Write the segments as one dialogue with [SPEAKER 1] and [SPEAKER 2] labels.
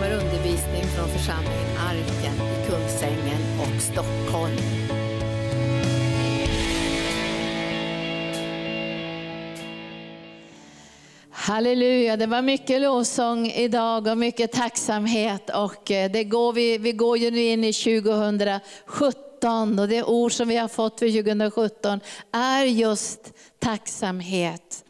[SPEAKER 1] kommer undervisning från församlingen Arken i Kungsängen och Stockholm. Halleluja, det var mycket lovsång idag och mycket tacksamhet. Och eh, det går, vi, vi går ju nu in i 2017 och det ord som vi har fått för 2017 är just tacksamhet.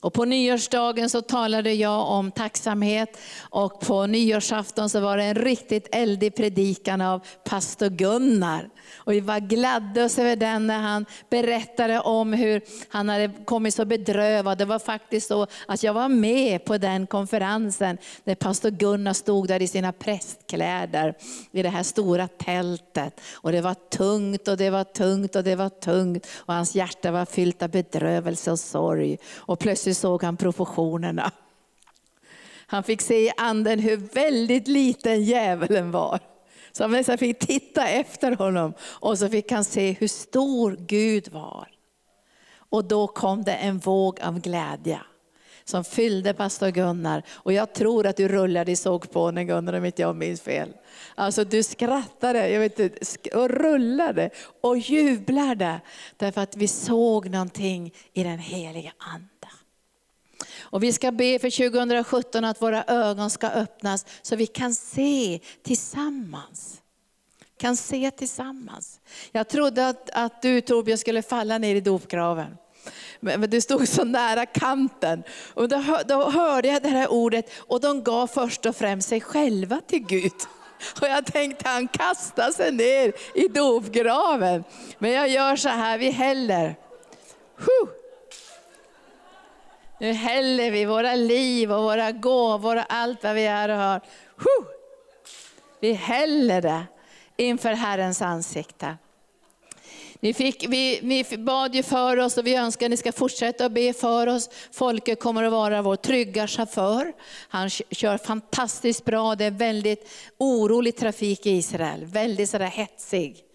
[SPEAKER 1] Och på nyårsdagen så talade jag om tacksamhet och på nyårsafton så var det en riktigt eldig predikan av pastor Gunnar. Och vi var gladde oss över den när han berättade om hur han hade kommit så bedrövad. Det var faktiskt så att jag var med på den konferensen när pastor Gunnar stod där i sina prästkläder i det här stora tältet. Och det var tungt och det var tungt och det var tungt. Och hans hjärta var fyllt av bedrövelse och sorg. Och plötsligt såg han proportionerna. Han fick se i anden hur väldigt liten djävulen var. Så han nästan fick titta efter honom och så fick han se hur stor Gud var. Och då kom det en våg av glädje som fyllde pastor Gunnar. Och jag tror att du rullade i sågspånen Gunnar om inte jag minns fel. Alltså du skrattade jag vet inte, och rullade och jublade därför att vi såg någonting i den heliga Ande. Och vi ska be för 2017 att våra ögon ska öppnas så vi kan se tillsammans. Kan se tillsammans. Jag trodde att, att du Torbjörn skulle falla ner i dopgraven. Men du stod så nära kanten. Och då, då hörde jag det här ordet och de gav först och främst sig själva till Gud. Och jag tänkte han kastar sig ner i dopgraven. Men jag gör så här, vi häller. Huh. Nu häller vi våra liv och våra gåvor och allt vad vi är och har. Vi häller det inför Herrens ansikte. Ni, fick, vi, ni bad ju för oss och vi önskar att ni ska fortsätta att be för oss. Folke kommer att vara vår trygga chaufför. Han kör fantastiskt bra. Det är väldigt orolig trafik i Israel. Väldigt sådär hetsig.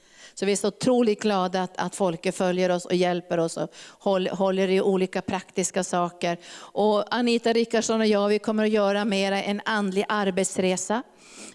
[SPEAKER 1] Så vi är så otroligt glada att, att Folke följer oss och hjälper oss och håller, håller i olika praktiska saker. Och Anita Rickardsson och jag vi kommer att göra mer en andlig arbetsresa.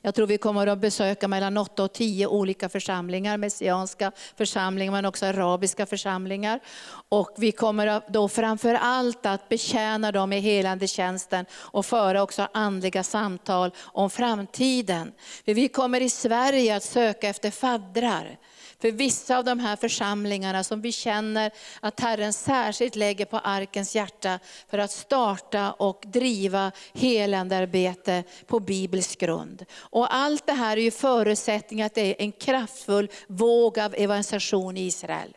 [SPEAKER 1] Jag tror vi kommer att besöka mellan 8 och 10 olika församlingar, messianska församlingar men också arabiska församlingar. Och vi kommer då framför allt att betjäna dem i helande tjänsten och föra också andliga samtal om framtiden. För vi kommer i Sverige att söka efter faddrar. För vissa av de här församlingarna som vi känner att Herren särskilt lägger på arkens hjärta för att starta och driva helandearbete på biblisk grund. Och allt det här är ju förutsättning att det är en kraftfull våg av evangelisation i Israel.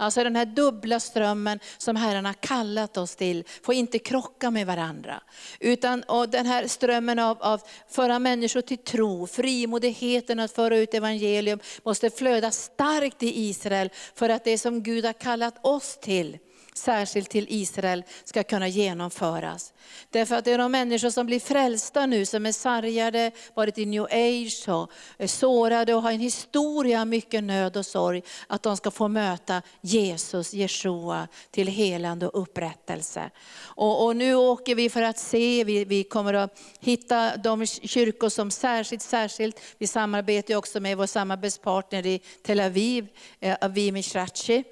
[SPEAKER 1] Alltså den här dubbla strömmen som Herren har kallat oss till får inte krocka med varandra. Utan och den här strömmen av, av föra människor till tro, frimodigheten att föra ut evangelium måste flöda starkt i Israel för att det som Gud har kallat oss till särskilt till Israel, ska kunna genomföras. Därför att det är de människor som blir frälsta nu, som är sargade, varit i new age, och är sårade och har en historia av mycket nöd och sorg, att de ska få möta Jesus, Jeshua, till helande och upprättelse. Och, och nu åker vi för att se, vi, vi kommer att hitta de kyrkor som särskilt, särskilt, vi samarbetar också med vår samarbetspartner i Tel Aviv, eh, Avimi Shrachi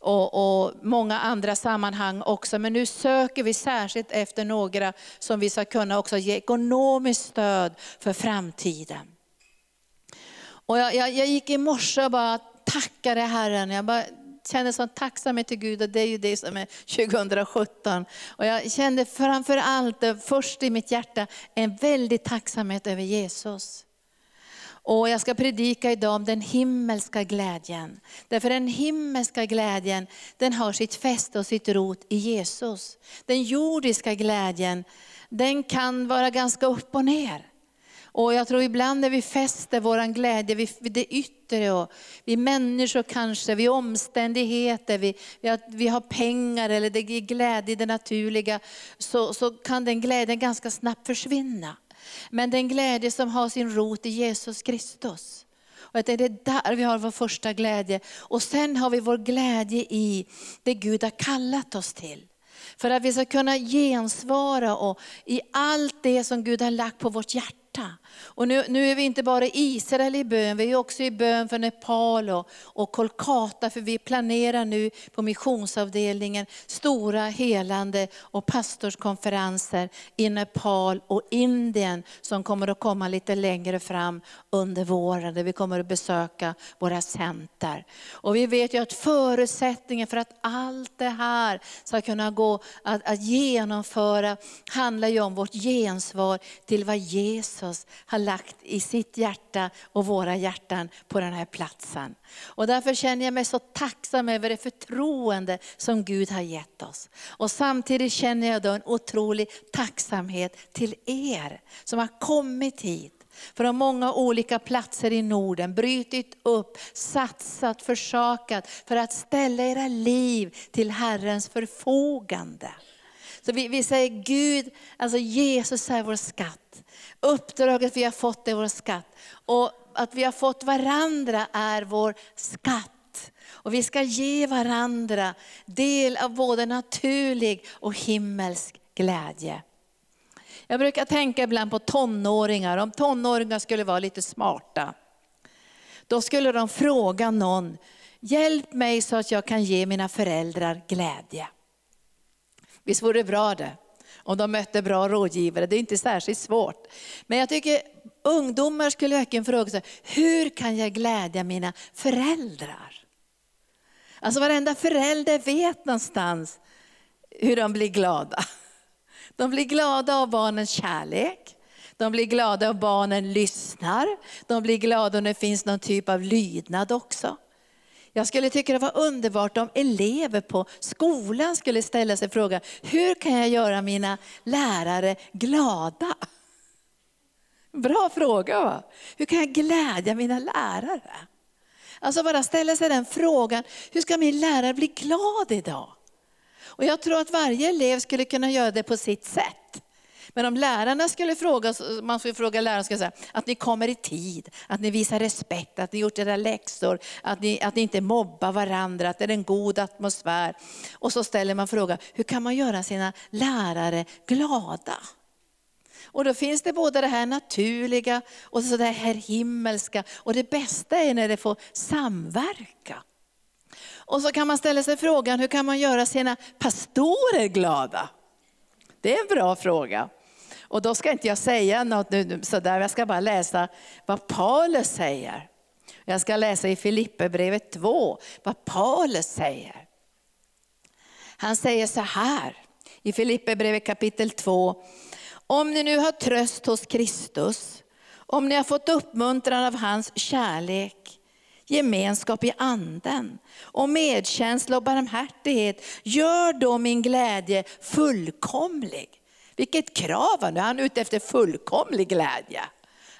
[SPEAKER 1] och, och, många andra sammanhang också. Men nu söker vi särskilt efter några som vi ska kunna också ge ekonomiskt stöd för framtiden. Och jag, jag, jag gick i morse och bara tackade Herren. Jag bara kände sån tacksamhet till Gud och det är ju det som är 2017. Och jag kände framför allt, först i mitt hjärta, en väldig tacksamhet över Jesus. Och jag ska predika idag om den himmelska glädjen. Därför den himmelska glädjen, den har sitt fäste och sitt rot i Jesus. Den jordiska glädjen, den kan vara ganska upp och ner. Och jag tror ibland när vi fäster vår glädje vid det yttre, och vid människor kanske, vid omständigheter, vid, vid att vi har pengar eller det ger glädje i det naturliga, så, så kan den glädjen ganska snabbt försvinna. Men den glädje som har sin rot i Jesus Kristus. Och det är där vi har vår första glädje. Och sen har vi vår glädje i det Gud har kallat oss till. För att vi ska kunna gensvara och i allt det som Gud har lagt på vårt hjärta hjärta. Och nu, nu är vi inte bara i Israel i bön, vi är också i bön för Nepal och, och Kolkata, för vi planerar nu på missionsavdelningen stora helande och pastorskonferenser i Nepal och Indien som kommer att komma lite längre fram under våren, där vi kommer att besöka våra center. Och vi vet ju att förutsättningen för att allt det här ska kunna gå att, att genomföra handlar ju om vårt gensvar till vad Jesus har lagt i sitt hjärta och våra hjärtan på den här platsen. Och därför känner jag mig så tacksam över det förtroende som Gud har gett oss. Och samtidigt känner jag då en otrolig tacksamhet till er som har kommit hit från många olika platser i Norden, brytit upp, satsat, försakat för att ställa era liv till Herrens förfogande. Så vi, vi säger Gud, alltså Jesus är vår skatt. Uppdraget vi har fått är vår skatt. Och att vi har fått varandra är vår skatt. Och vi ska ge varandra del av både naturlig och himmelsk glädje. Jag brukar tänka ibland på tonåringar, om tonåringar skulle vara lite smarta. Då skulle de fråga någon, hjälp mig så att jag kan ge mina föräldrar glädje. Visst vore det bra det? Om de mötte bra rådgivare, det är inte särskilt svårt. Men jag tycker ungdomar skulle verkligen fråga sig, hur kan jag glädja mina föräldrar? Alltså varenda förälder vet någonstans hur de blir glada. De blir glada av barnens kärlek. De blir glada om barnen lyssnar. De blir glada om det finns någon typ av lydnad också. Jag skulle tycka det var underbart om elever på skolan skulle ställa sig frågan, hur kan jag göra mina lärare glada? Bra fråga va? Hur kan jag glädja mina lärare? Alltså bara ställa sig den frågan, hur ska min lärare bli glad idag? Och jag tror att varje elev skulle kunna göra det på sitt sätt. Men om lärarna skulle fråga, man skulle fråga lärarna, skulle säga, att ni kommer i tid, att ni visar respekt, att ni gjort era läxor, att ni, att ni inte mobbar varandra, att det är en god atmosfär. Och så ställer man frågan, hur kan man göra sina lärare glada? Och då finns det både det här naturliga och så det här himmelska. Och det bästa är när det får samverka. Och så kan man ställa sig frågan, hur kan man göra sina pastorer glada? Det är en bra fråga. Och då ska inte jag säga något nu sådär, jag ska bara läsa vad Paulus säger. Jag ska läsa i Filipperbrevet 2 vad Paulus säger. Han säger så här i Filipperbrevet kapitel 2. Om ni nu har tröst hos Kristus, om ni har fått uppmuntran av hans kärlek, gemenskap i anden och medkänsla och barmhärtighet. Gör då min glädje fullkomlig. Vilket krav han nu han är ute efter fullkomlig glädje.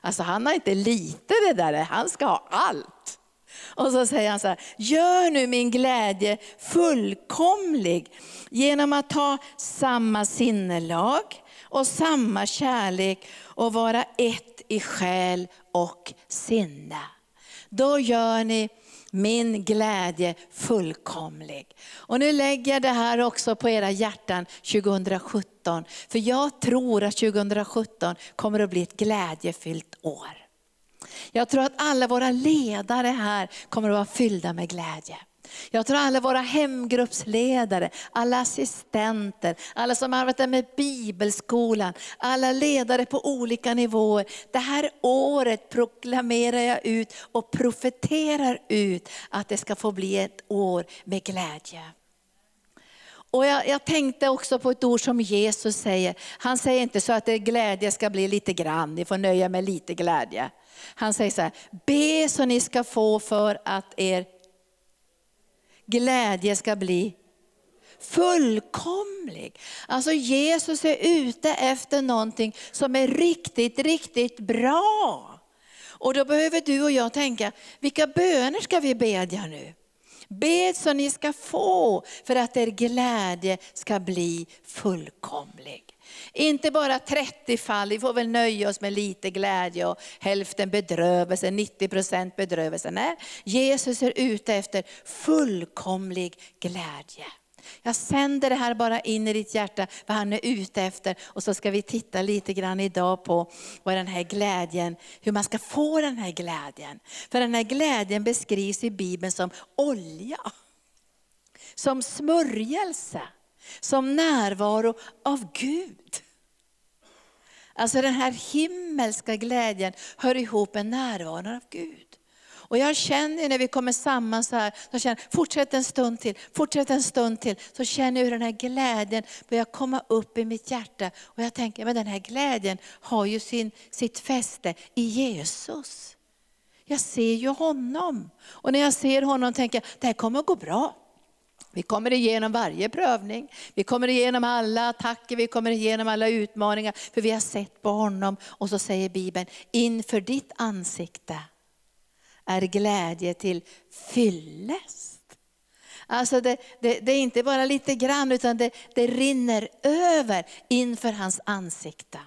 [SPEAKER 1] Alltså han har inte lite det där, han ska ha allt. Och så säger han så här, gör nu min glädje fullkomlig genom att ha samma sinnelag och samma kärlek och vara ett i själ och sinne. Då gör ni min glädje fullkomlig. Och nu lägger jag det här också på era hjärtan 2017. För jag tror att 2017 kommer att bli ett glädjefyllt år. Jag tror att alla våra ledare här kommer att vara fyllda med glädje. Jag tror alla våra hemgruppsledare, alla assistenter, alla som arbetar med bibelskolan, alla ledare på olika nivåer. Det här året proklamerar jag ut och profeterar ut att det ska få bli ett år med glädje. Och jag, jag, tänkte också på ett ord som Jesus säger. Han säger inte så att det glädje ska bli lite grann, ni får nöja med lite glädje. Han säger så här, be så ni ska få för att er glädje ska bli fullkomlig. Alltså Jesus är ute efter någonting som är riktigt, riktigt bra. Och då behöver du och jag tänka, vilka böner ska vi bedja nu? Bed så ni ska få för att er glädje ska bli fullkomlig. Inte bara 30 fall, vi får väl nöja oss med lite glädje och hälften bedrövelse, 90 procent bedrövelse. Nej, Jesus är ute efter fullkomlig glädje. Jag sänder det här bara in i ditt hjärta, vad han är ute efter. Och så ska vi titta lite grann idag på vad den här glädjen, hur man ska få den här glädjen. För den här glädjen beskrivs i Bibeln som olja. Som smörjelse, som närvaro av Gud. Alltså den här himmelska glädjen hör ihop med närvaron av Gud. Och jag känner när vi kommer samman så här, så känner, fortsätt en stund till, fortsätt en stund till. Så känner jag hur den här glädjen börjar komma upp i mitt hjärta. Och jag tänker, men den här glädjen har ju sin, sitt fäste i Jesus. Jag ser ju honom. Och när jag ser honom tänker jag, det här kommer att gå bra. Vi kommer igenom varje prövning, vi kommer igenom alla attacker, vi kommer igenom alla utmaningar. För vi har sett på honom. Och så säger Bibeln, inför ditt ansikte är glädje till fyllest. Alltså det, det, det, är inte bara lite grann utan det, det rinner över inför hans ansikte.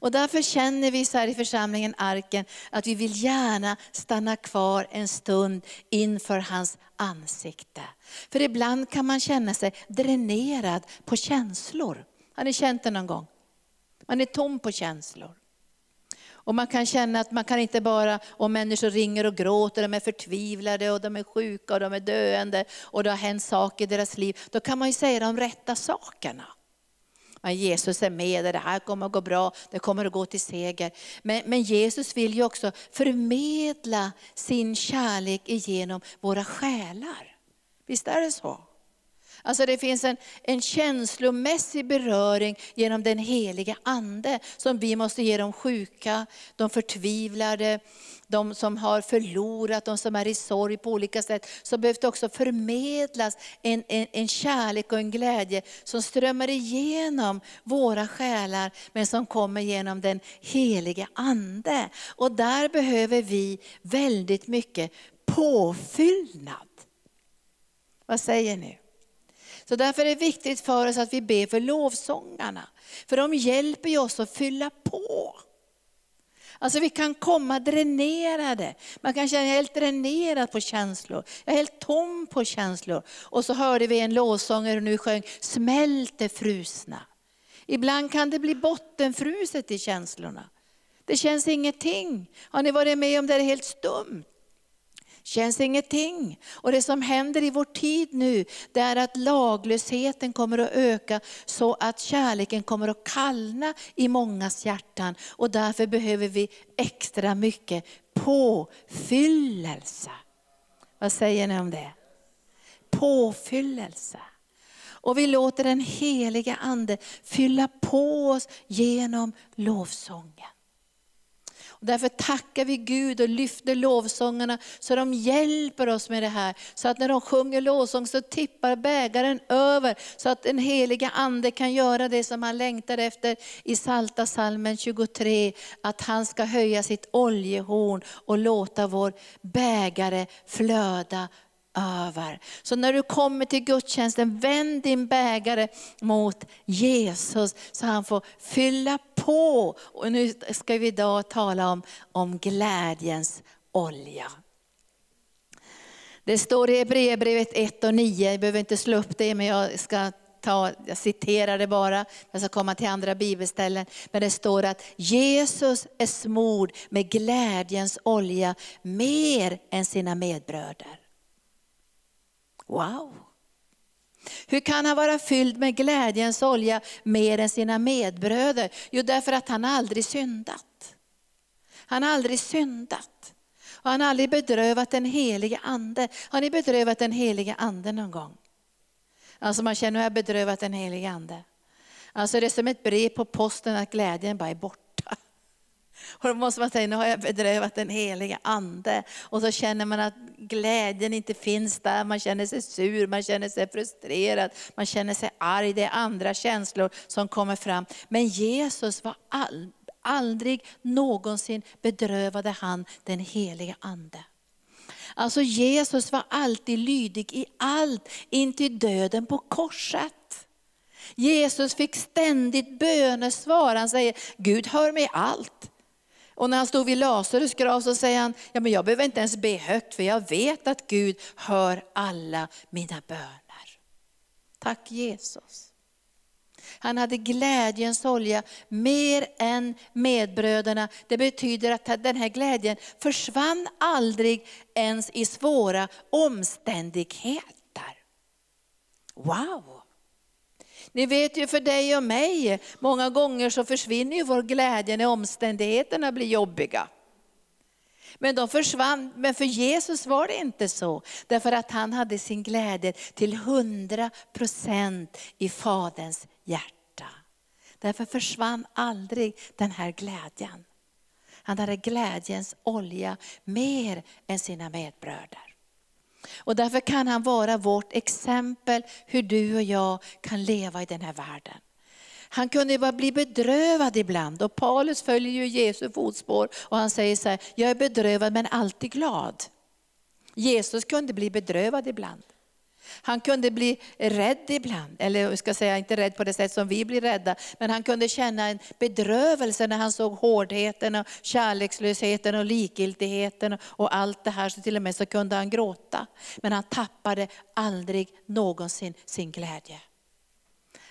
[SPEAKER 1] Och därför känner vi så här i församlingen Arken att vi vill gärna stanna kvar en stund inför hans ansikte. För ibland kan man känna sig dränerad på känslor. Har ni känt det någon gång? Man är tom på känslor. Och man kan känna att man kan inte bara, om människor ringer och gråter, de är förtvivlade och de är sjuka och de är döende och det har hänt saker i deras liv. Då kan man ju säga de rätta sakerna. Men Jesus är med dig, det här kommer att gå bra, det kommer att gå till seger. Men, men Jesus vill ju också förmedla sin kärlek igenom våra själar. Visst är det så? Alltså det finns en, en känslomässig beröring genom den heliga Ande som vi måste ge de sjuka, de förtvivlade, de som har förlorat, de som är i sorg på olika sätt. Så behövs det också förmedlas en, en, en kärlek och en glädje som strömmar igenom våra själar men som kommer genom den heliga Ande. Och där behöver vi väldigt mycket påfyllnad. Vad säger ni? Så därför är det viktigt för oss att vi ber för lovsångarna. För de hjälper oss att fylla på. Alltså vi kan komma dränerade. Man kan känna sig helt dränerad på känslor. Jag är helt tom på känslor. Och så hörde vi en lovsångare nu sjöng Smält det frusna. Ibland kan det bli bottenfruset i känslorna. Det känns ingenting. Har ni varit med om det är helt stumt? Känns ingenting. Och det som händer i vår tid nu, det är att laglösheten kommer att öka så att kärleken kommer att kallna i mångas hjärtan. Och därför behöver vi extra mycket påfyllelse. Vad säger ni om det? Påfyllelse. Och vi låter den heliga Ande fylla på oss genom lovsången. Och därför tackar vi Gud och lyfter lovsångarna så de hjälper oss med det här. Så att när de sjunger lovsång så tippar bägaren över så att den heliga Ande kan göra det som han längtar efter i Salta salmen 23. Att han ska höja sitt oljehorn och låta vår bägare flöda över. Så när du kommer till gudstjänsten, vänd din bägare mot Jesus så han får fylla på. Och nu ska vi idag tala om, om glädjens olja. Det står i Hebreerbrevet 1 och 9, jag behöver inte slå upp det men jag ska ta, jag citerar det bara, jag ska komma till andra bibelställen. Men det står att Jesus är smord med glädjens olja mer än sina medbröder. Wow! Hur kan han vara fylld med glädjens olja mer än sina medbröder? Jo, därför att han aldrig syndat. Han har aldrig syndat. Och han har aldrig bedrövat den helige ande. Har ni bedrövat den helige ande någon gång? Alltså man känner, att jag har bedrövat den helige ande. Alltså det är som ett brev på posten att glädjen bara är borta. Och då måste man säga, nu har jag bedrövat den heliga ande. Och så känner man att glädjen inte finns där, man känner sig sur, man känner sig frustrerad, man känner sig arg. Det är andra känslor som kommer fram. Men Jesus var all, aldrig någonsin bedrövade han den heliga ande. Alltså Jesus var alltid lydig i allt, intill döden på korset. Jesus fick ständigt bönesvar. Han säger, Gud hör mig allt. Och när han stod vid Lazarus grav så säger han, ja, men jag behöver inte ens be högt för jag vet att Gud hör alla mina böner. tack Jesus. Han hade glädjens olja mer än medbröderna. Det betyder att den här glädjen försvann aldrig ens i svåra omständigheter. Wow! Ni vet ju för dig och mig, många gånger så försvinner ju vår glädje när omständigheterna blir jobbiga. Men de försvann, men för Jesus var det inte så. Därför att han hade sin glädje till 100% i Faderns hjärta. Därför försvann aldrig den här glädjen. Han hade glädjens olja mer än sina medbröder. Och därför kan han vara vårt exempel hur du och jag kan leva i den här världen. Han kunde bara bli bedrövad ibland och Paulus följer ju Jesu fotspår och han säger så här, jag är bedrövad men alltid glad. Jesus kunde bli bedrövad ibland. Han kunde bli rädd ibland, eller jag ska säga inte rädd på det sätt som vi blir rädda, men han kunde känna en bedrövelse när han såg hårdheten och kärlekslösheten och likgiltigheten och allt det här, så till och med så kunde han gråta. Men han tappade aldrig någonsin sin glädje.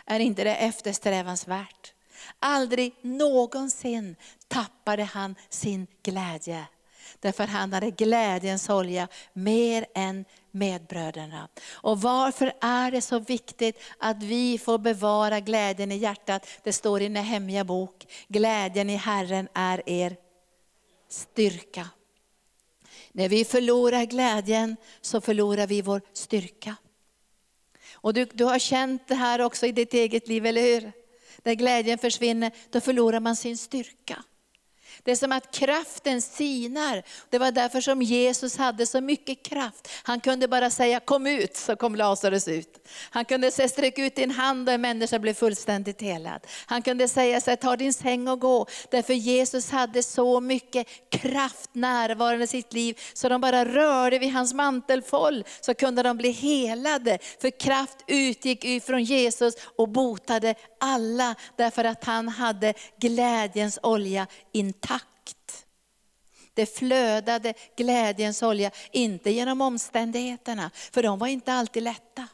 [SPEAKER 1] Är inte det eftersträvansvärt? Aldrig någonsin tappade han sin glädje. Därför han hade glädjens olja mer än medbröderna. Och varför är det så viktigt att vi får bevara glädjen i hjärtat? Det står i Nehemja bok, glädjen i Herren är er styrka. När vi förlorar glädjen så förlorar vi vår styrka. Och du, du har känt det här också i ditt eget liv, eller hur? När glädjen försvinner, då förlorar man sin styrka. Det är som att kraften sinar. Det var därför som Jesus hade så mycket kraft. Han kunde bara säga kom ut, så kom Lazarus ut. Han kunde säga sträck ut din hand och en människa blev fullständigt helad. Han kunde säga så här, ta din säng och gå. Därför Jesus hade så mycket kraft närvarande i sitt liv, så de bara rörde vid hans mantelfåll, så kunde de bli helade. För kraft utgick ifrån Jesus och botade alla, därför att han hade glädjens olja intakt det flödade glädjens olja, inte genom omständigheterna, för de var inte alltid lätta.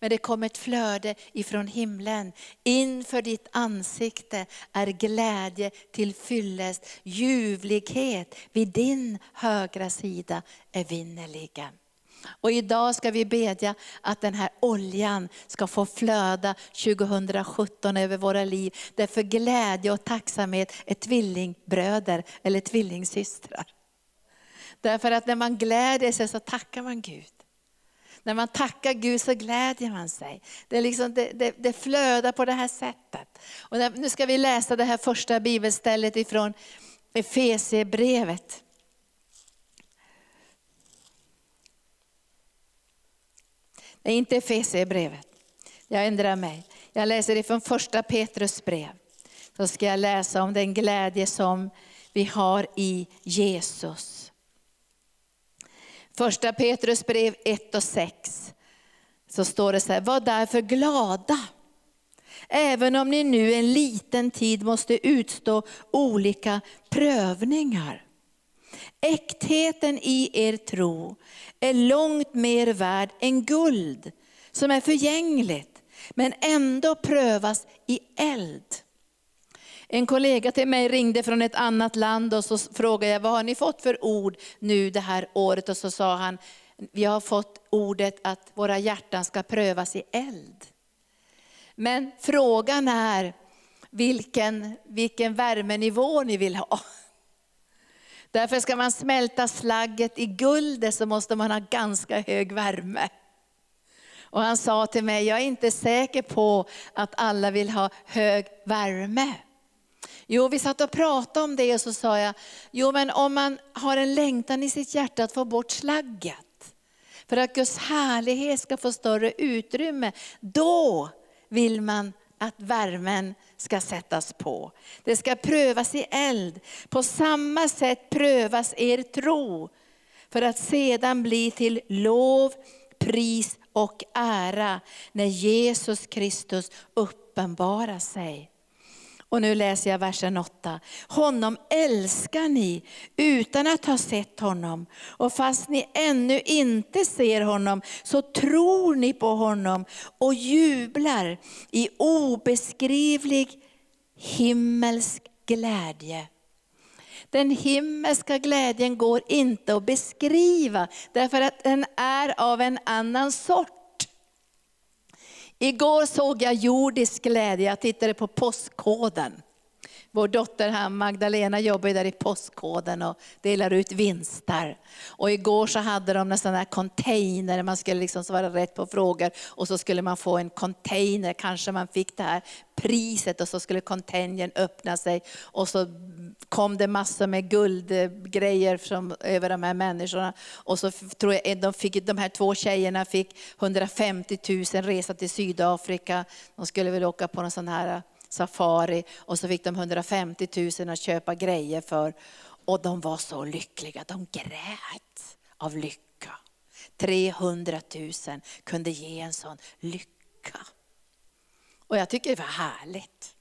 [SPEAKER 1] Men det kom ett flöde ifrån himlen. Inför ditt ansikte är glädje till fyllest, ljuvlighet vid din högra sida är vinnerligen. Och idag ska vi bedja att den här oljan ska få flöda 2017 över våra liv. Därför glädje och tacksamhet är tvillingbröder eller tvillingsystrar. Därför att när man gläder sig så tackar man Gud. När man tackar Gud så glädjer man sig. Det, är liksom, det, det, det flödar på det här sättet. Och nu ska vi läsa det här första bibelstället ifrån Efesierbrevet. Nej, inte Efesierbrevet. Jag ändrar mig. Jag läser ifrån första Petrus brev. Då ska jag läsa om den glädje som vi har i Jesus. Första Petrus brev 1 och 6. Så står det så här, var därför glada. Även om ni nu en liten tid måste utstå olika prövningar. Äktheten i er tro är långt mer värd än guld som är förgängligt men ändå prövas i eld. En kollega till mig ringde från ett annat land och så frågade jag vad har ni fått för ord nu det här året och så sa han vi har fått ordet att våra hjärtan ska prövas i eld. Men frågan är vilken, vilken värmenivå ni vill ha. Därför ska man smälta slagget i guldet så måste man ha ganska hög värme. Och han sa till mig, jag är inte säker på att alla vill ha hög värme. Jo, vi satt och pratade om det och så sa jag, jo men om man har en längtan i sitt hjärta att få bort slagget, för att Guds härlighet ska få större utrymme, då vill man att värmen ska sättas på. Det ska prövas i eld. På samma sätt prövas er tro för att sedan bli till lov, pris och ära när Jesus Kristus uppenbarar sig. Och nu läser jag versen 8. Honom älskar ni utan att ha sett honom. Och fast ni ännu inte ser honom så tror ni på honom och jublar i obeskrivlig himmelsk glädje. Den himmelska glädjen går inte att beskriva därför att den är av en annan sort. Igår såg jag jordisk glädje, jag tittade på postkoden. Vår dotter här, Magdalena jobbar där i postkoden och delar ut vinster. Och igår så hade de en sån här container, man skulle liksom svara rätt på frågor och så skulle man få en container, kanske man fick det här priset och så skulle containern öppna sig och så kom det massor med guldgrejer från, över de här människorna. Och så tror jag de, fick, de här två tjejerna fick 150 000 resa till Sydafrika. De skulle väl åka på någon sån här safari och så fick de 150 000 att köpa grejer för. Och de var så lyckliga, de grät av lycka. 300 000 kunde ge en sån lycka. Och jag tycker det var härligt.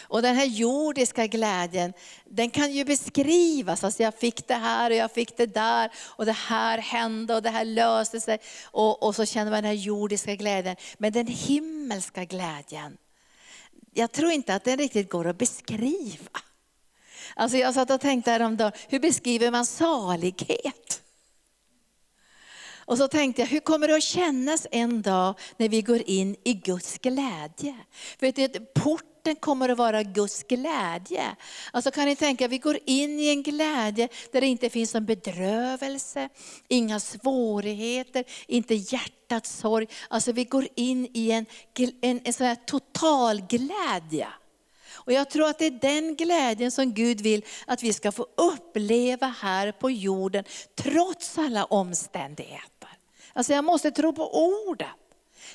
[SPEAKER 1] Och den här jordiska glädjen, den kan ju beskrivas. Alltså jag fick det här och jag fick det där och det här hände och det här löste sig. Och, och så känner man den här jordiska glädjen. Men den himmelska glädjen, jag tror inte att den riktigt går att beskriva. Alltså jag satt och tänkte häromdagen, hur beskriver man salighet? Och så tänkte jag, hur kommer det att kännas en dag när vi går in i Guds glädje? Vet port Starten kommer att vara Guds glädje. Alltså kan ni tänka, vi går in i en glädje där det inte finns någon bedrövelse, inga svårigheter, inte hjärtats sorg. Alltså vi går in i en, en, en sån här total glädje. Och jag tror att det är den glädjen som Gud vill att vi ska få uppleva här på jorden, trots alla omständigheter. Alltså jag måste tro på ordet.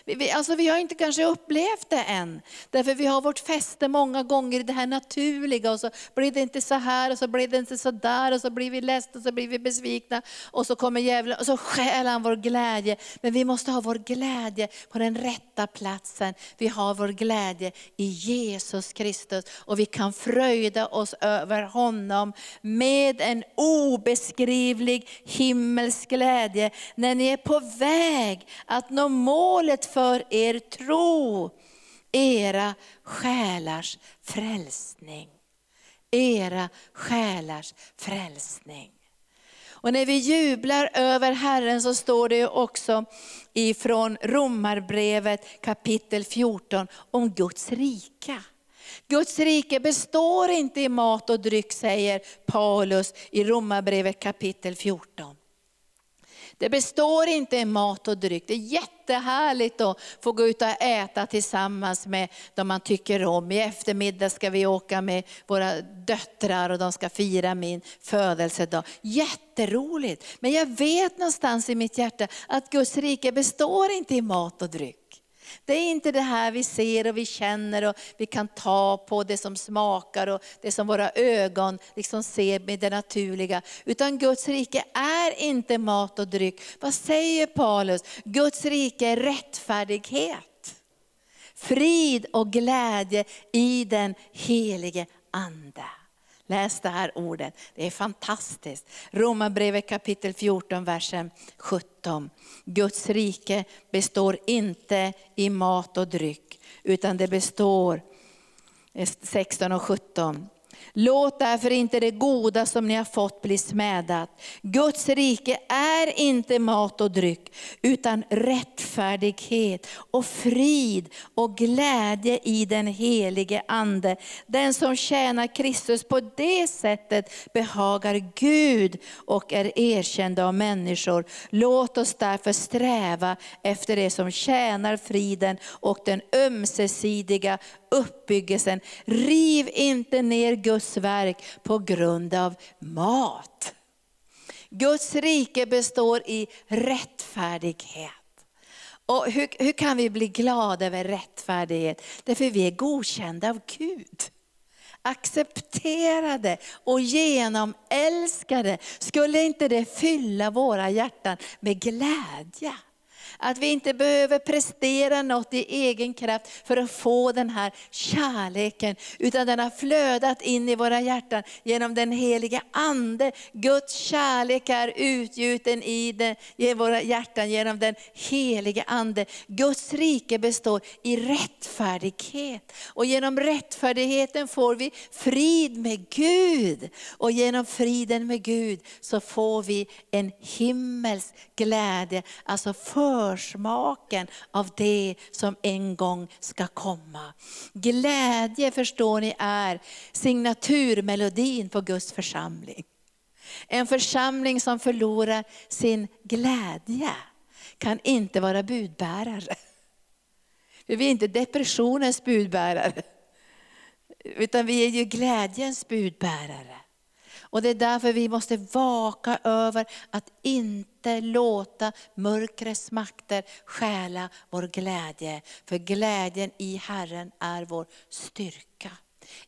[SPEAKER 1] Vi, alltså vi har inte kanske upplevt det än. Därför vi har vårt fäste många gånger i det här naturliga och så blir det inte så här och så blir det inte så där och så blir vi ledsna och så blir vi besvikna och så kommer djävulen och så stjäl han vår glädje. Men vi måste ha vår glädje på den rätta platsen. Vi har vår glädje i Jesus Kristus och vi kan fröjda oss över honom med en obeskrivlig himmelsk glädje när ni är på väg att nå målet för er tro, era själars frälsning. Era själars frälsning. Och när vi jublar över Herren så står det också ifrån Romarbrevet kapitel 14 om Guds rika. Guds rike består inte i mat och dryck säger Paulus i Romarbrevet kapitel 14. Det består inte i mat och dryck. Det är jättehärligt att få gå ut och äta tillsammans med de man tycker om. I eftermiddag ska vi åka med våra döttrar och de ska fira min födelsedag. Jätteroligt. Men jag vet någonstans i mitt hjärta att Guds rike består inte i mat och dryck. Det är inte det här vi ser och vi känner och vi kan ta på, det som smakar och det som våra ögon liksom ser med det naturliga. Utan Guds rike är inte mat och dryck. Vad säger Paulus? Guds rike är rättfärdighet. Frid och glädje i den helige Ande. Läs det här ordet, det är fantastiskt. Romarbrevet kapitel 14, versen 17. Guds rike består inte i mat och dryck, utan det består, eh, 16 och 17. Låt därför inte det goda som ni har fått bli smädat. Guds rike är inte mat och dryck, utan rättfärdighet och frid och glädje i den helige Ande. Den som tjänar Kristus på det sättet behagar Gud och är erkänd av människor. Låt oss därför sträva efter det som tjänar friden och den ömsesidiga uppbyggelsen. Riv inte ner Guds verk på grund av mat. Guds rike består i rättfärdighet. Och hur, hur kan vi bli glada över rättfärdighet? Därför vi är godkända av Gud accepterade och genomälskade, skulle inte det fylla våra hjärtan med glädje? Att vi inte behöver prestera något i egen kraft för att få den här kärleken. Utan den har flödat in i våra hjärtan genom den heliga Ande. Guds kärlek är utgjuten i, den, i våra hjärtan genom den heliga Ande. Guds rike består i rättfärdighet. Och genom rättfärdigheten får vi frid med Gud. Och genom friden med Gud så får vi en himmels glädje. Alltså försmaken av det som en gång ska komma. Glädje förstår ni är signaturmelodin på Guds församling. En församling som förlorar sin glädje kan inte vara budbärare. För vi är inte depressionens budbärare, utan vi är ju glädjens budbärare. Och det är därför vi måste vaka över att inte låta mörkrets makter stjäla vår glädje. För glädjen i Herren är vår styrka.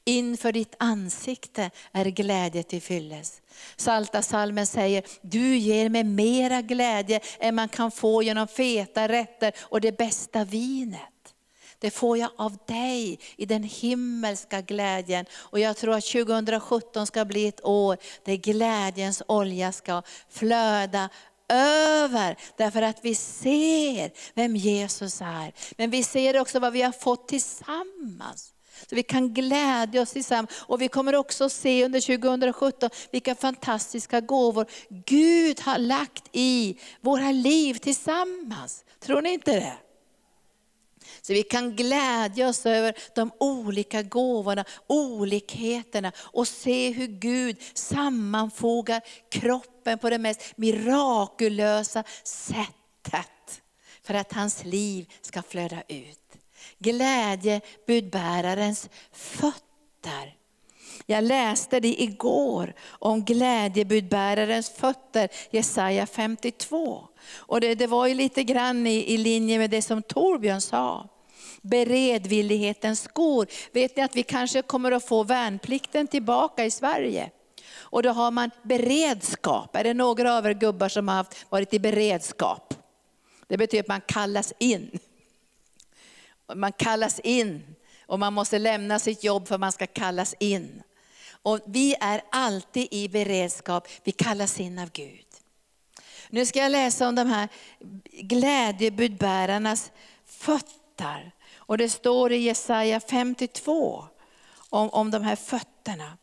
[SPEAKER 1] Inför ditt ansikte är glädje till fylles. Salta salmen säger, du ger mig mera glädje än man kan få genom feta rätter och det bästa vinet. Det får jag av dig i den himmelska glädjen. Och jag tror att 2017 ska bli ett år där glädjens olja ska flöda över, därför att vi ser vem Jesus är. Men vi ser också vad vi har fått tillsammans. Så vi kan glädja oss tillsammans. Och vi kommer också se under 2017 vilka fantastiska gåvor Gud har lagt i våra liv tillsammans. Tror ni inte det? Så vi kan glädja oss över de olika gåvorna, olikheterna och se hur Gud sammanfogar kroppen på det mest mirakulösa sättet. För att hans liv ska flöda ut. Glädje budbärarens fötter. Jag läste det igår om glädjebudbärarens fötter, Jesaja 52. Och det, det var ju lite grann i, i linje med det som Torbjörn sa beredvillighetens skor. Vet ni att vi kanske kommer att få värnplikten tillbaka i Sverige? Och då har man beredskap. Är det några av er gubbar som har varit i beredskap? Det betyder att man kallas in. Man kallas in och man måste lämna sitt jobb för man ska kallas in. Och vi är alltid i beredskap, vi kallas in av Gud. Nu ska jag läsa om de här glädjebudbärarnas fötter. Och det står i Jesaja 52 om, om de här fötterna.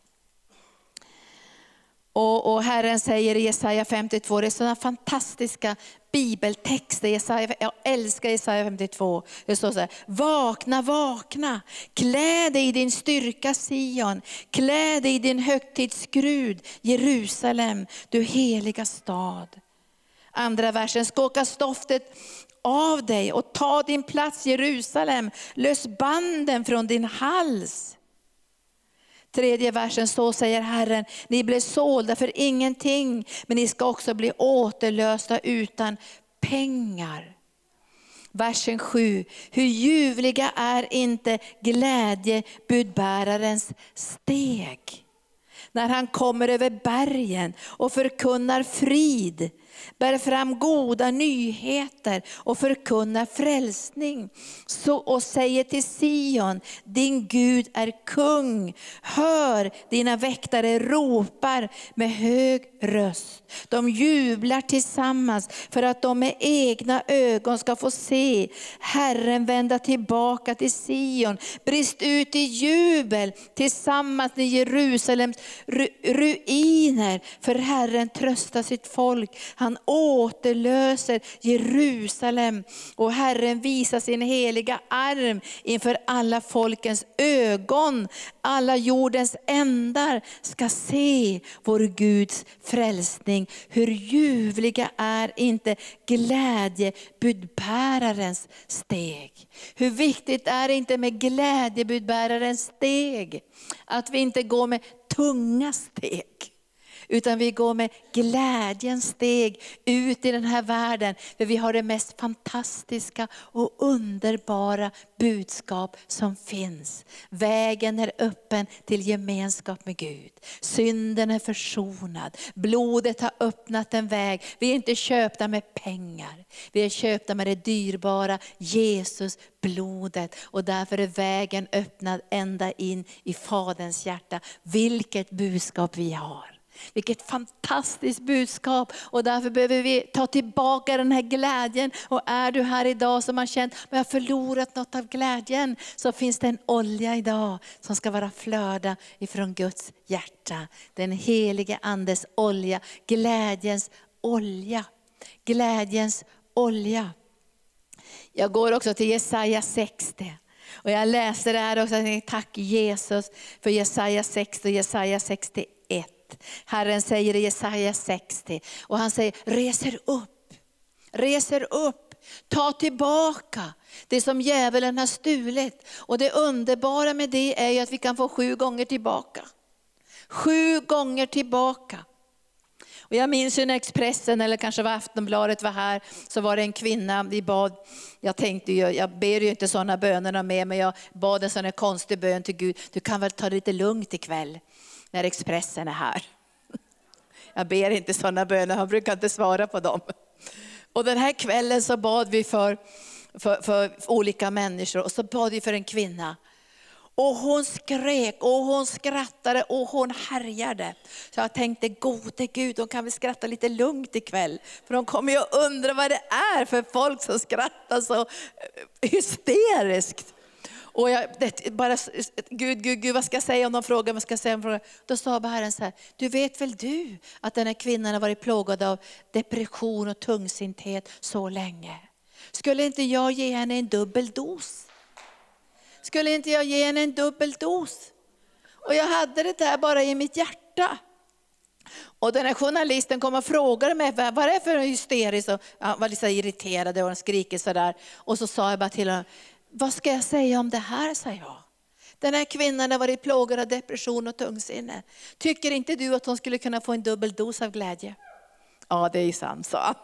[SPEAKER 1] Och, och Herren säger i Jesaja 52, det är sådana fantastiska bibeltexter. Jesaja, jag älskar Jesaja 52. Det står så här, vakna, vakna, klä dig i din styrka Sion, klä dig i din högtidsskrud Jerusalem, du heliga stad. Andra versen, skaka stoftet av dig och ta din plats Jerusalem. Lös banden från din hals. Tredje versen, så säger Herren, ni blev sålda för ingenting, men ni ska också bli återlösta utan pengar. Versen 7, hur ljuvliga är inte glädjebudbärarens steg när han kommer över bergen och förkunnar frid bär fram goda nyheter och förkunnar frälsning. Så, och säger till Sion, din Gud är kung. Hör, dina väktare ropar med hög röst. De jublar tillsammans för att de med egna ögon ska få se Herren vända tillbaka till Sion. Brist ut i jubel tillsammans med Jerusalems ruiner, för Herren tröstar sitt folk. Han han återlöser Jerusalem och Herren visar sin heliga arm inför alla folkens ögon. Alla jordens ändar ska se vår Guds frälsning. Hur ljuvliga är inte glädjebudbärarens steg. Hur viktigt är det inte med glädjebudbärarens steg? Att vi inte går med tunga steg utan vi går med glädjens steg ut i den här världen. För vi har det mest fantastiska och underbara budskap som finns. Vägen är öppen till gemenskap med Gud. Synden är försonad, blodet har öppnat en väg. Vi är inte köpta med pengar, vi är köpta med det dyrbara Jesus blodet. Och därför är vägen öppnad ända in i Faderns hjärta. Vilket budskap vi har. Vilket fantastiskt budskap och därför behöver vi ta tillbaka den här glädjen. Och är du här idag som har känt att jag har förlorat något av glädjen, så finns det en olja idag som ska vara flöda ifrån Guds hjärta. Den helige Andes olja, glädjens olja. Glädjens olja. Jag går också till Jesaja 60. Och jag läser det här också, tack Jesus för Jesaja 60 och Jesaja 61. Herren säger i Jesaja 60, och han säger reser upp, reser upp, ta tillbaka det som djävulen har stulit. Och det underbara med det är ju att vi kan få sju gånger tillbaka. Sju gånger tillbaka. Och jag minns ju när Expressen eller kanske var Aftonbladet var här, så var det en kvinna, vi bad, jag tänkte ju, jag ber ju inte sådana böner med, men jag bad en sån här konstig bön till Gud, du kan väl ta det lite lugnt ikväll när Expressen är här. Jag ber inte sådana böner, han brukar inte svara på dem. Och den här kvällen så bad vi för, för, för olika människor och så bad vi för en kvinna. Och hon skrek och hon skrattade och hon härjade. Så jag tänkte, gode Gud, hon kan väl skratta lite lugnt ikväll. För de kommer ju undra vad det är för folk som skrattar så eh, hysteriskt. Och jag, det, bara, Gud, Gud, Gud, vad ska jag säga om de frågar? Vad ska jag säga om frågar? Då sa Herren så här, du vet väl du att den här kvinnan har varit plågad av depression och tungsinthet så länge. Skulle inte jag ge henne en dubbel dos? Skulle inte jag ge henne en dubbel dos? Och jag hade det där bara i mitt hjärta. Och den här journalisten kom och frågade mig vad det är för hysteriskt. Och han var lite irriterad och skriker sådär. Och så sa jag bara till honom, vad ska jag säga om det här, sa jag. Den här kvinnan har varit plågad av depression och tungsinne. Tycker inte du att hon skulle kunna få en dubbel dos av glädje? Ja, det är sant, sa han.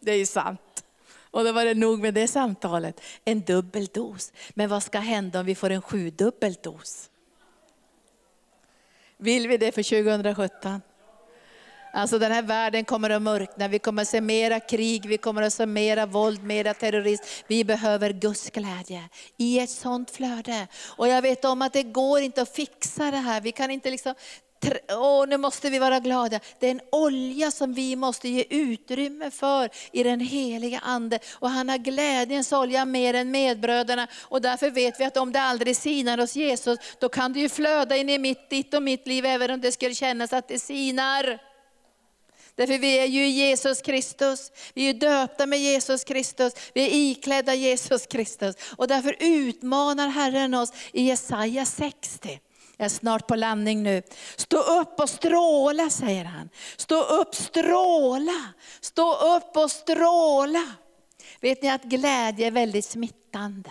[SPEAKER 1] Det är sant. Och då var det nog med det samtalet. En dubbel dos. Men vad ska hända om vi får en sjudubbel dos? Vill vi det för 2017? Alltså den här världen kommer att mörkna, vi kommer att se mera krig, vi kommer att se mera våld, mera terrorism. Vi behöver Guds glädje i ett sånt flöde. Och jag vet om att det går inte att fixa det här. Vi kan inte liksom Åh, nu måste vi vara glada. Det är en olja som vi måste ge utrymme för i den heliga Ande. Och han har glädjens olja mer än medbröderna. Och därför vet vi att om det aldrig sinar hos Jesus, då kan det ju flöda in i mitt, ditt och mitt liv, även om det skulle kännas att det sinar. Därför vi är ju Jesus Kristus. Vi är döpta med Jesus Kristus. Vi är iklädda Jesus Kristus. Och därför utmanar Herren oss i Jesaja 60. Jag är snart på landning nu. Stå upp och stråla, säger han. Stå upp, stråla. Stå upp och stråla. Vet ni att glädje är väldigt smittande.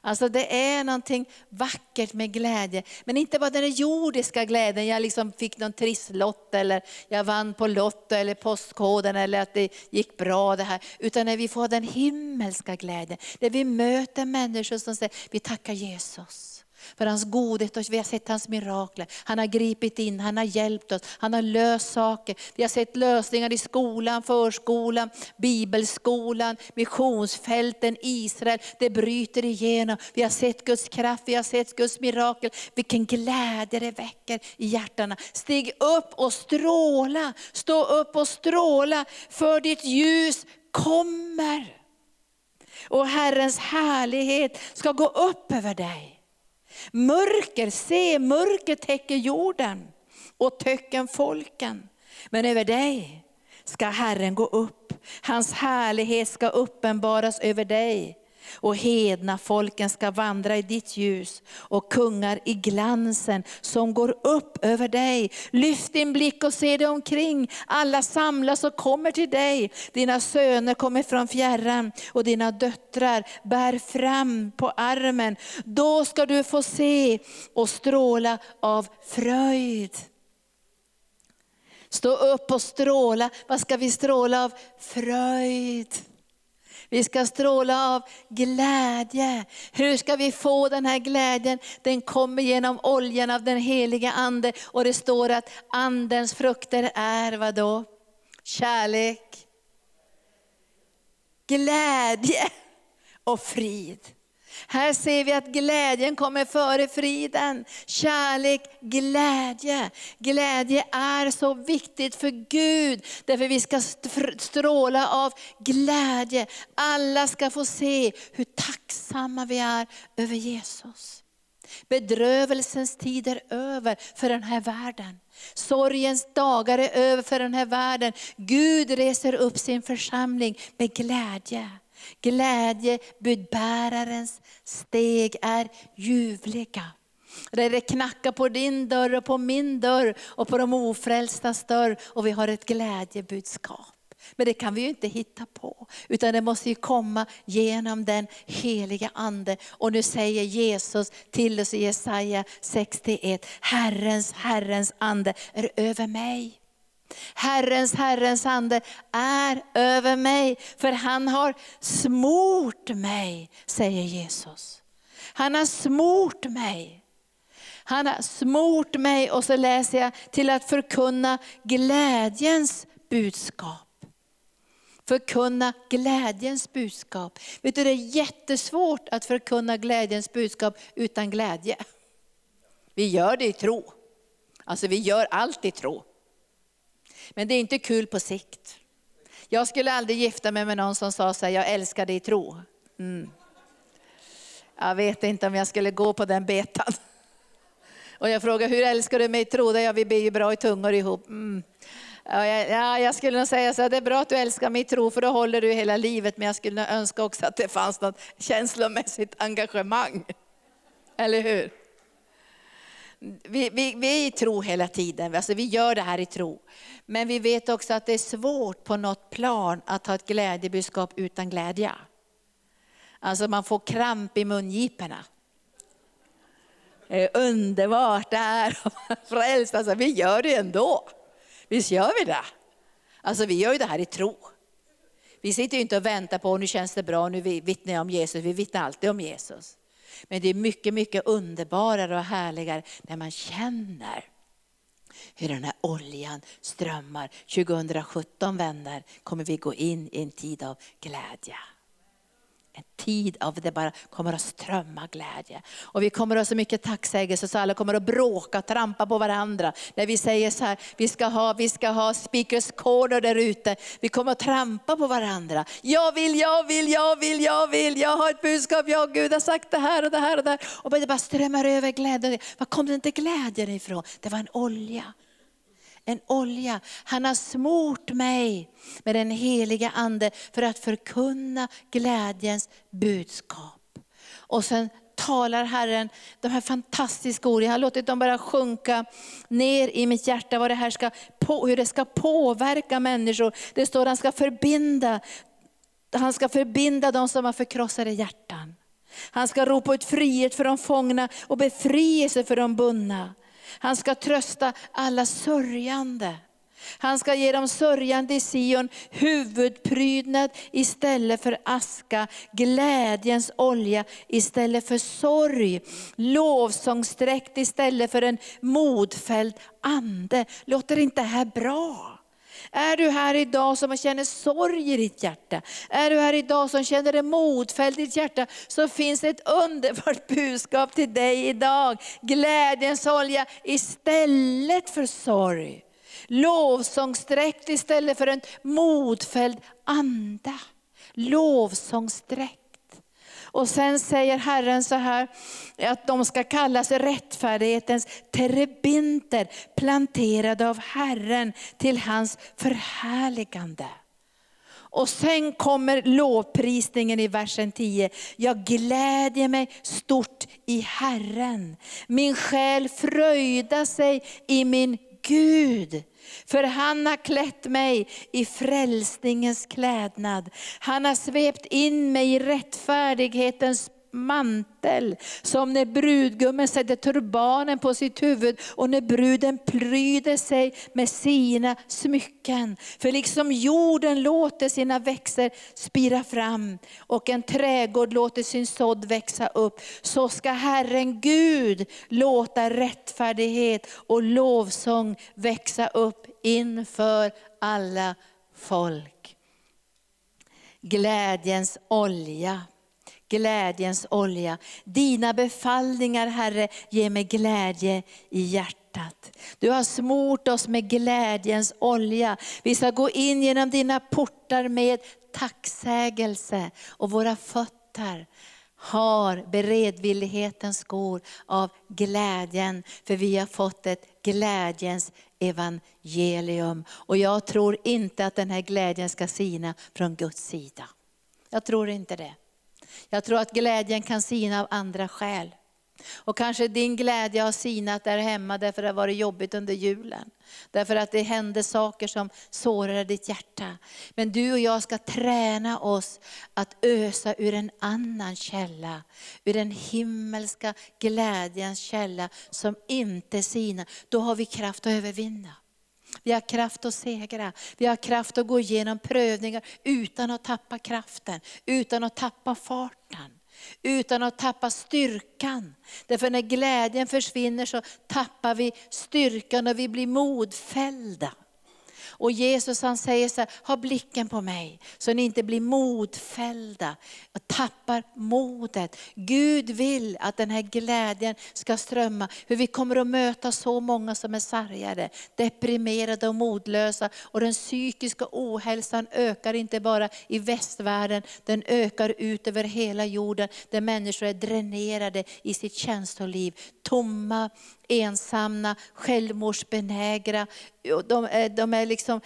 [SPEAKER 1] Alltså det är någonting vackert med glädje. Men inte bara den jordiska glädjen, jag liksom fick någon trisslott eller jag vann på Lotto eller Postkoden eller att det gick bra det här. Utan när vi får den himmelska glädjen, där vi möter människor som säger, vi tackar Jesus för hans godhet och vi har sett hans mirakler. Han har gripit in, han har hjälpt oss, han har löst saker. Vi har sett lösningar i skolan, förskolan, bibelskolan, missionsfälten, Israel. Det bryter igenom. Vi har sett Guds kraft, vi har sett Guds mirakel. Vilken glädje det väcker i hjärtana. Stig upp och stråla, stå upp och stråla för ditt ljus kommer. Och Herrens härlighet ska gå upp över dig. Mörker, se mörker täcker jorden och töcken folken. Men över dig ska Herren gå upp, hans härlighet ska uppenbaras över dig och hedna folken ska vandra i ditt ljus och kungar i glansen som går upp över dig. Lyft din blick och se dig omkring. Alla samlas och kommer till dig. Dina söner kommer från fjärran och dina döttrar bär fram på armen. Då ska du få se och stråla av fröjd. Stå upp och stråla. Vad ska vi stråla av? Fröjd. Vi ska stråla av glädje. Hur ska vi få den här glädjen? Den kommer genom oljan av den heliga Ande. Och det står att Andens frukter är vad då? Kärlek, glädje och frid. Här ser vi att glädjen kommer före friden. Kärlek, glädje. Glädje är så viktigt för Gud, därför vi ska stråla av glädje. Alla ska få se hur tacksamma vi är över Jesus. Bedrövelsens tid är över för den här världen. Sorgens dagar är över för den här världen. Gud reser upp sin församling med glädje. Glädjebudbärarens steg är ljuvliga. Där det knackar på din dörr och på min dörr och på de ofrälstas dörr och vi har ett glädjebudskap. Men det kan vi ju inte hitta på, utan det måste ju komma genom den heliga Ande. Och nu säger Jesus till oss i Jesaja 61, Herrens, Herrens ande är över mig. Herrens, Herrens ande är över mig, för han har smort mig, säger Jesus. Han har smort mig. Han har smort mig och så läser jag till att förkunna glädjens budskap. Förkunna glädjens budskap. Vet du, det är jättesvårt att förkunna glädjens budskap utan glädje. Vi gör det i tro. Alltså vi gör allt i tro. Men det är inte kul på sikt. Jag skulle aldrig gifta mig med någon som sa så här, jag älskar dig i tro. Mm. Jag vet inte om jag skulle gå på den betan. Och jag frågar, hur älskar du mig i tro? Ja, vi ber ju bra i tungor ihop. Mm. Ja, jag, jag skulle nog säga så här, det är bra att du älskar mig i tro, för då håller du hela livet. Men jag skulle önska också att det fanns något känslomässigt engagemang. Eller hur? Vi, vi, vi är i tro hela tiden, alltså vi gör det här i tro. Men vi vet också att det är svårt på något plan att ha ett glädjebudskap utan glädje. Alltså man får kramp i mungiporna. Det är underbart det här, frälst, alltså vi gör det ändå. Visst gör vi det? Alltså vi gör ju det här i tro. Vi sitter ju inte och väntar på, nu känns det bra, nu vittnar jag om Jesus. Vi vittnar alltid om Jesus. Men det är mycket, mycket underbarare och härligare när man känner hur den här oljan strömmar. 2017 vänner kommer vi gå in i en tid av glädje. En tid av det bara kommer att strömma glädje. Och vi kommer att ha så mycket tacksägelse så alla kommer att bråka trampa på varandra. När vi säger så här, vi ska ha, vi ska ha speakers corner där ute. Vi kommer att trampa på varandra. Jag vill, jag vill, jag vill, jag vill, jag har ett budskap, jag Gud har sagt det här och det här och det här. Och det bara strömmar över glädje. Var kom den inte glädjen ifrån? Det var en olja en olja. Han har smort mig med den heliga ande för att förkunna glädjens budskap. Och sen talar Herren de här fantastiska orden. Jag har låtit dem bara sjunka ner i mitt hjärta, vad det här ska, hur det ska påverka människor. Det står att han ska förbinda, han ska förbinda de som har förkrossade hjärtan. Han ska ropa ut frihet för de fångna och befrielse för de bundna. Han ska trösta alla sörjande. Han ska ge de sörjande i Sion huvudprydnad istället för aska, glädjens olja istället för sorg, lovsångsdräkt istället för en modfälld ande. Låter inte det här bra? Är du här idag som känner sorg i ditt hjärta, är du här idag som känner dig modfälld i ditt hjärta, så finns ett underbart budskap till dig idag. Glädjens olja istället för sorg. Lovsångsdräkt istället för en modfälld anda. Lovsångsdräkt. Och sen säger Herren så här, att de ska kallas rättfärdighetens terebinter, planterade av Herren till hans förhärligande. Och sen kommer lovprisningen i versen 10. Jag glädjer mig stort i Herren. Min själ fröjdar sig i min Gud. För han har klätt mig i frälsningens klädnad. Han har svept in mig i rättfärdighetens mantel. Som när brudgummen sätter turbanen på sitt huvud och när bruden pryder sig med sina smycken. För liksom jorden låter sina växter spira fram och en trädgård låter sin sådd växa upp, så ska Herren Gud låta rättfärdighet och lovsång växa upp inför alla folk. Glädjens olja glädjens olja. Dina befallningar Herre ger mig glädje i hjärtat. Du har smort oss med glädjens olja. Vi ska gå in genom dina portar med tacksägelse och våra fötter har beredvillighetens skor av glädjen, för vi har fått ett glädjens evangelium. Och jag tror inte att den här glädjen ska sina från Guds sida. Jag tror inte det. Jag tror att glädjen kan sina av andra skäl. Och kanske din glädje har sinat där hemma därför att det har varit jobbigt under julen. Därför att det hände saker som sårar ditt hjärta. Men du och jag ska träna oss att ösa ur en annan källa. Ur den himmelska glädjens källa som inte sinar. Då har vi kraft att övervinna. Vi har kraft att segra. Vi har kraft att gå igenom prövningar utan att tappa kraften, utan att tappa farten. Utan att tappa styrkan. Därför när glädjen försvinner så tappar vi styrkan och vi blir modfällda. Och Jesus han säger så här, ha blicken på mig så ni inte blir modfällda och tappar modet. Gud vill att den här glädjen ska strömma. Hur vi kommer att möta så många som är sargade, deprimerade och modlösa. Och den psykiska ohälsan ökar inte bara i västvärlden, den ökar ut över hela jorden där människor är dränerade i sitt känsloliv. Tomma, ensamma, självmordsbenägna. De är, de är liksom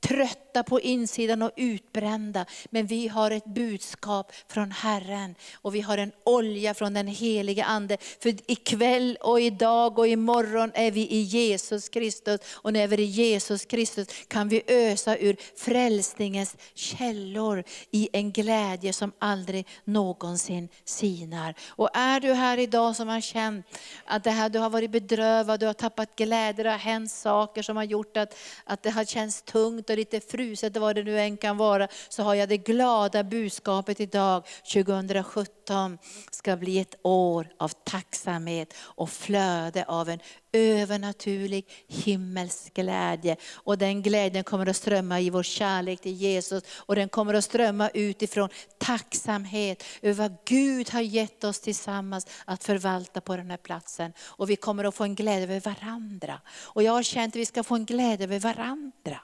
[SPEAKER 1] trötta på insidan och utbrända. Men vi har ett budskap från Herren och vi har en olja från den heliga Ande. För ikväll och idag och imorgon är vi i Jesus Kristus. Och när vi är i Jesus Kristus kan vi ösa ur frälsningens källor i en glädje som aldrig någonsin sinar. Och är du här idag som har känt att det här, du har varit bedrövad, du har tappat glädje, det har hänt saker som har gjort att, att det har känts tungt och lite fruset, vad det nu än kan vara, så har jag det glada budskapet idag, 2017, ska bli ett år av tacksamhet och flöde av en övernaturlig himmelsk glädje. Och den glädjen kommer att strömma i vår kärlek till Jesus och den kommer att strömma utifrån tacksamhet över vad Gud har gett oss tillsammans att förvalta på den här platsen. Och vi kommer att få en glädje över varandra. Och jag har känt att vi ska få en glädje över varandra.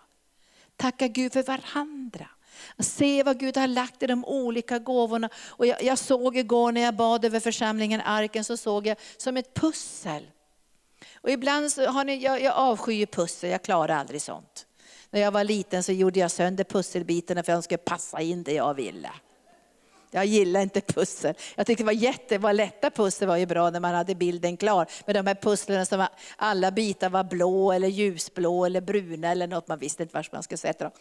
[SPEAKER 1] Tacka Gud för varandra. Se vad Gud har lagt i de olika gåvorna. Och jag, jag såg igår när jag bad över församlingen Arken, så såg jag som ett pussel. Och ibland så har ni, jag, jag avskyr pussel, jag klarar aldrig sånt. När jag var liten så gjorde jag sönder pusselbitarna för att de skulle passa in det jag ville. Jag gillar inte pussel. Jag tyckte det var jätte, var lätta pussel var ju bra när man hade bilden klar. Men de här pusslen som var, alla bitar var blå eller ljusblå eller bruna eller något, man visste inte var man skulle sätta dem.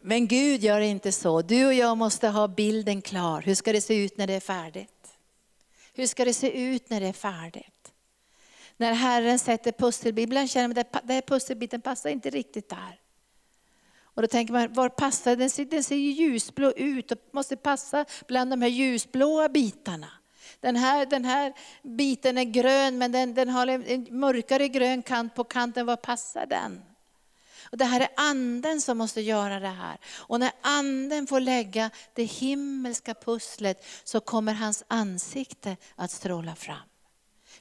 [SPEAKER 1] Men Gud gör inte så. Du och jag måste ha bilden klar. Hur ska det se ut när det är färdigt? Hur ska det se ut när det är färdigt? När Herren sätter pusselbiten, ibland känner man att den här pusselbiten passar inte riktigt där. Och då tänker man, var passar den? Ser, den ser ju ljusblå ut och måste passa bland de här ljusblåa bitarna. Den här, den här biten är grön men den, den har en mörkare grön kant på kanten, var passar den? Och det här är anden som måste göra det här. Och när anden får lägga det himmelska pusslet så kommer hans ansikte att stråla fram.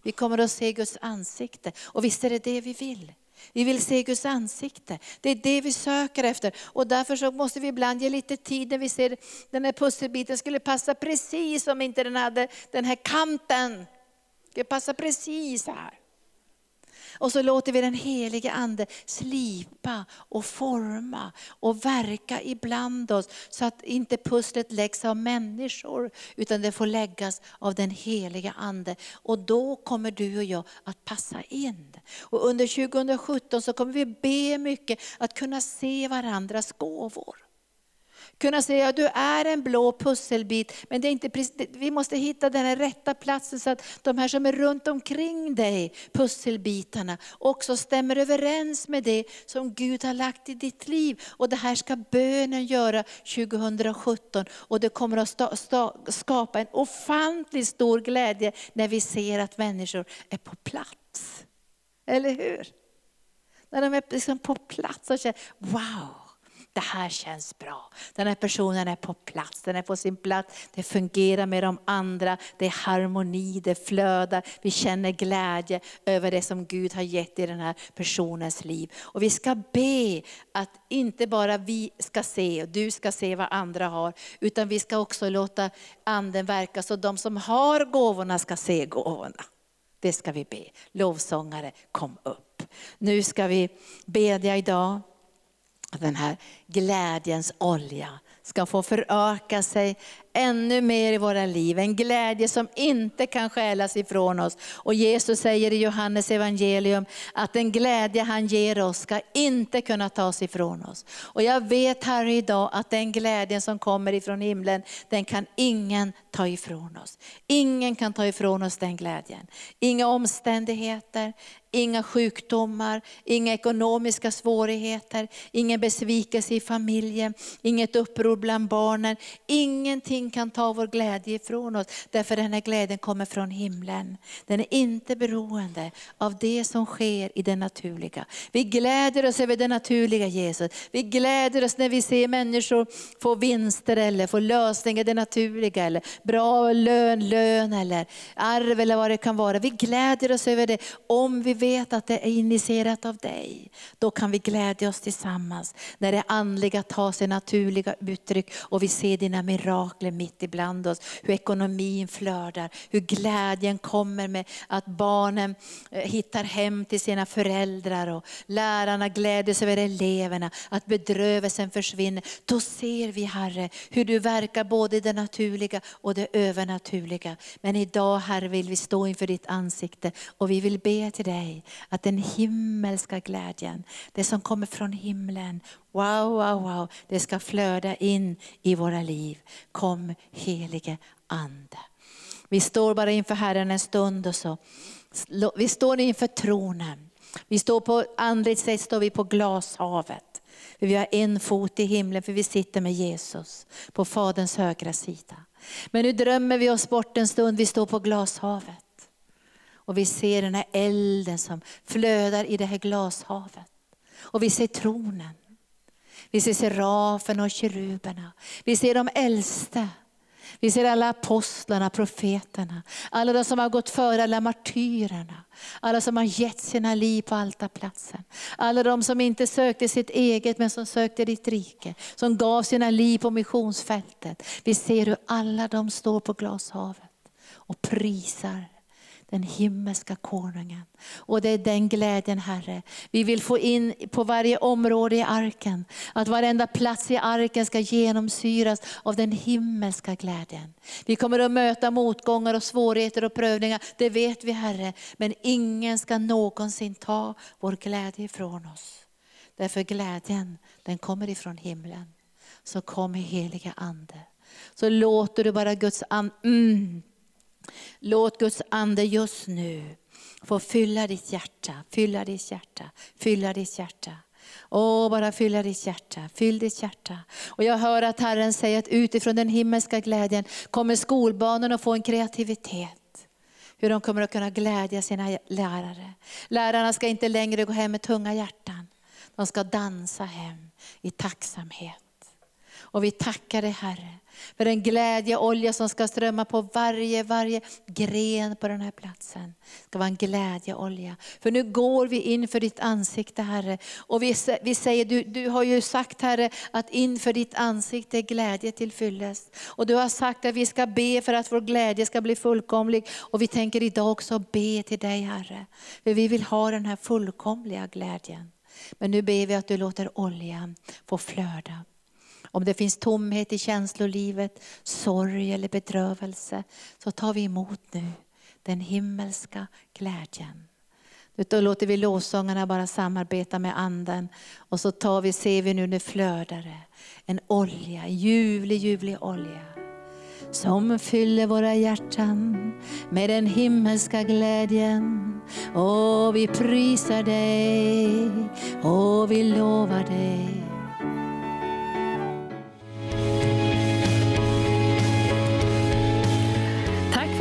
[SPEAKER 1] Vi kommer att se Guds ansikte och visst är det det vi vill. Vi vill se Guds ansikte. Det är det vi söker efter. Och därför så måste vi ibland ge lite tid när vi ser den här pusselbiten skulle passa precis om inte den hade den här kanten. Det skulle passa precis här. Och så låter vi den helige Ande slipa och forma och verka ibland oss. Så att inte pusslet läggs av människor utan det får läggas av den helige Ande. Och då kommer du och jag att passa in. Och under 2017 så kommer vi be mycket att kunna se varandras gåvor Kunna säga att du är en blå pusselbit, men det är inte, vi måste hitta den rätta platsen så att de här som är runt omkring dig, pusselbitarna, också stämmer överens med det som Gud har lagt i ditt liv. Och det här ska bönen göra 2017 och det kommer att skapa en ofantligt stor glädje när vi ser att människor är på plats. Eller hur? När de är liksom på plats och känner, wow, det här känns bra. Den här personen är på plats, den är på sin plats, det fungerar med de andra, det är harmoni, det flödar, vi känner glädje över det som Gud har gett i den här personens liv. Och vi ska be att inte bara vi ska se och du ska se vad andra har, utan vi ska också låta anden verka så de som har gåvorna ska se gåvorna. Det ska vi be. Lovsångare, kom upp. Nu ska vi bedja idag den här glädjens olja ska få föröka sig ännu mer i våra liv. En glädje som inte kan stjälas ifrån oss. Och Jesus säger i Johannes evangelium att den glädje han ger oss ska inte kunna tas ifrån oss. Och jag vet här idag att den glädjen som kommer ifrån himlen, den kan ingen ta ifrån oss. Ingen kan ta ifrån oss den glädjen. Inga omständigheter, inga sjukdomar, inga ekonomiska svårigheter, ingen besvikelse i familjen, inget uppror bland barnen. Ingenting kan ta vår glädje ifrån oss, därför den här glädjen kommer från himlen. Den är inte beroende av det som sker i det naturliga. Vi gläder oss över det naturliga Jesus. Vi gläder oss när vi ser människor få vinster eller få lösningar i det naturliga, eller bra lön, lön eller arv eller vad det kan vara. Vi gläder oss över det om vi vet att det är initierat av dig. Då kan vi glädja oss tillsammans när det andliga tar sig naturliga uttryck och vi ser dina mirakler mitt ibland oss. Hur ekonomin flödar, hur glädjen kommer med att barnen eh, hittar hem till sina föräldrar och lärarna gläder sig över eleverna, att bedrövelsen försvinner. Då ser vi Herre hur du verkar både i det naturliga och det övernaturliga. Men idag Herre vill vi stå inför ditt ansikte och vi vill be till dig att den himmelska glädjen, det som kommer från himlen, wow, wow, wow, det ska flöda in i våra liv. Kom helige Ande. Vi står bara inför Herren en stund och så, vi står inför tronen. Vi står på andligt sätt står vi på glashavet. Vi har en fot i himlen för vi sitter med Jesus på Faderns högra sida. Men nu drömmer vi oss bort en stund, vi står på glashavet. Och vi ser den här elden som flödar i det här glashavet. Och vi ser tronen. Vi ser seraferna och keruberna. Vi ser de äldste. Vi ser alla apostlarna, profeterna, alla de som har gått före, alla martyrerna. Alla som har gett sina liv på altarplatsen. Alla de som inte sökte sitt eget men som sökte ditt rike. Som gav sina liv på missionsfältet. Vi ser hur alla de står på glashavet och prisar den himmelska konungen. Och det är den glädjen Herre. Vi vill få in på varje område i arken, att varenda plats i arken ska genomsyras av den himmelska glädjen. Vi kommer att möta motgångar och svårigheter och prövningar, det vet vi Herre. Men ingen ska någonsin ta vår glädje ifrån oss. Därför glädjen, den kommer ifrån himlen. Så kom heliga Ande. Så låter du bara Guds ande, mm, Låt Guds ande just nu få fylla ditt hjärta, fylla ditt hjärta, fylla ditt hjärta. Åh, bara fylla ditt hjärta, fyll ditt hjärta. Och jag hör att Herren säger att utifrån den himmelska glädjen kommer skolbarnen att få en kreativitet. Hur de kommer att kunna glädja sina lärare. Lärarna ska inte längre gå hem med tunga hjärtan. De ska dansa hem i tacksamhet. Och vi tackar dig Herre för den glädjeolja som ska strömma på varje, varje gren på den här platsen. Det ska vara en glädjeolja. För nu går vi inför ditt ansikte Herre. Och vi, vi säger, du, du har ju sagt Herre att inför ditt ansikte är glädje till fyllest. Och du har sagt att vi ska be för att vår glädje ska bli fullkomlig. Och vi tänker idag också be till dig Herre. För vi vill ha den här fullkomliga glädjen. Men nu ber vi att du låter oljan få flöda. Om det finns tomhet i känslolivet, sorg eller bedrövelse, så tar vi emot nu den himmelska glädjen Då låter vi lovsångarna bara samarbeta med anden. Och så tar vi, ser vi nu det flödar en olja, en ljuvlig, ljuvlig olja. Som fyller våra hjärtan med den himmelska glädjen. Och vi prisar dig och vi lovar dig.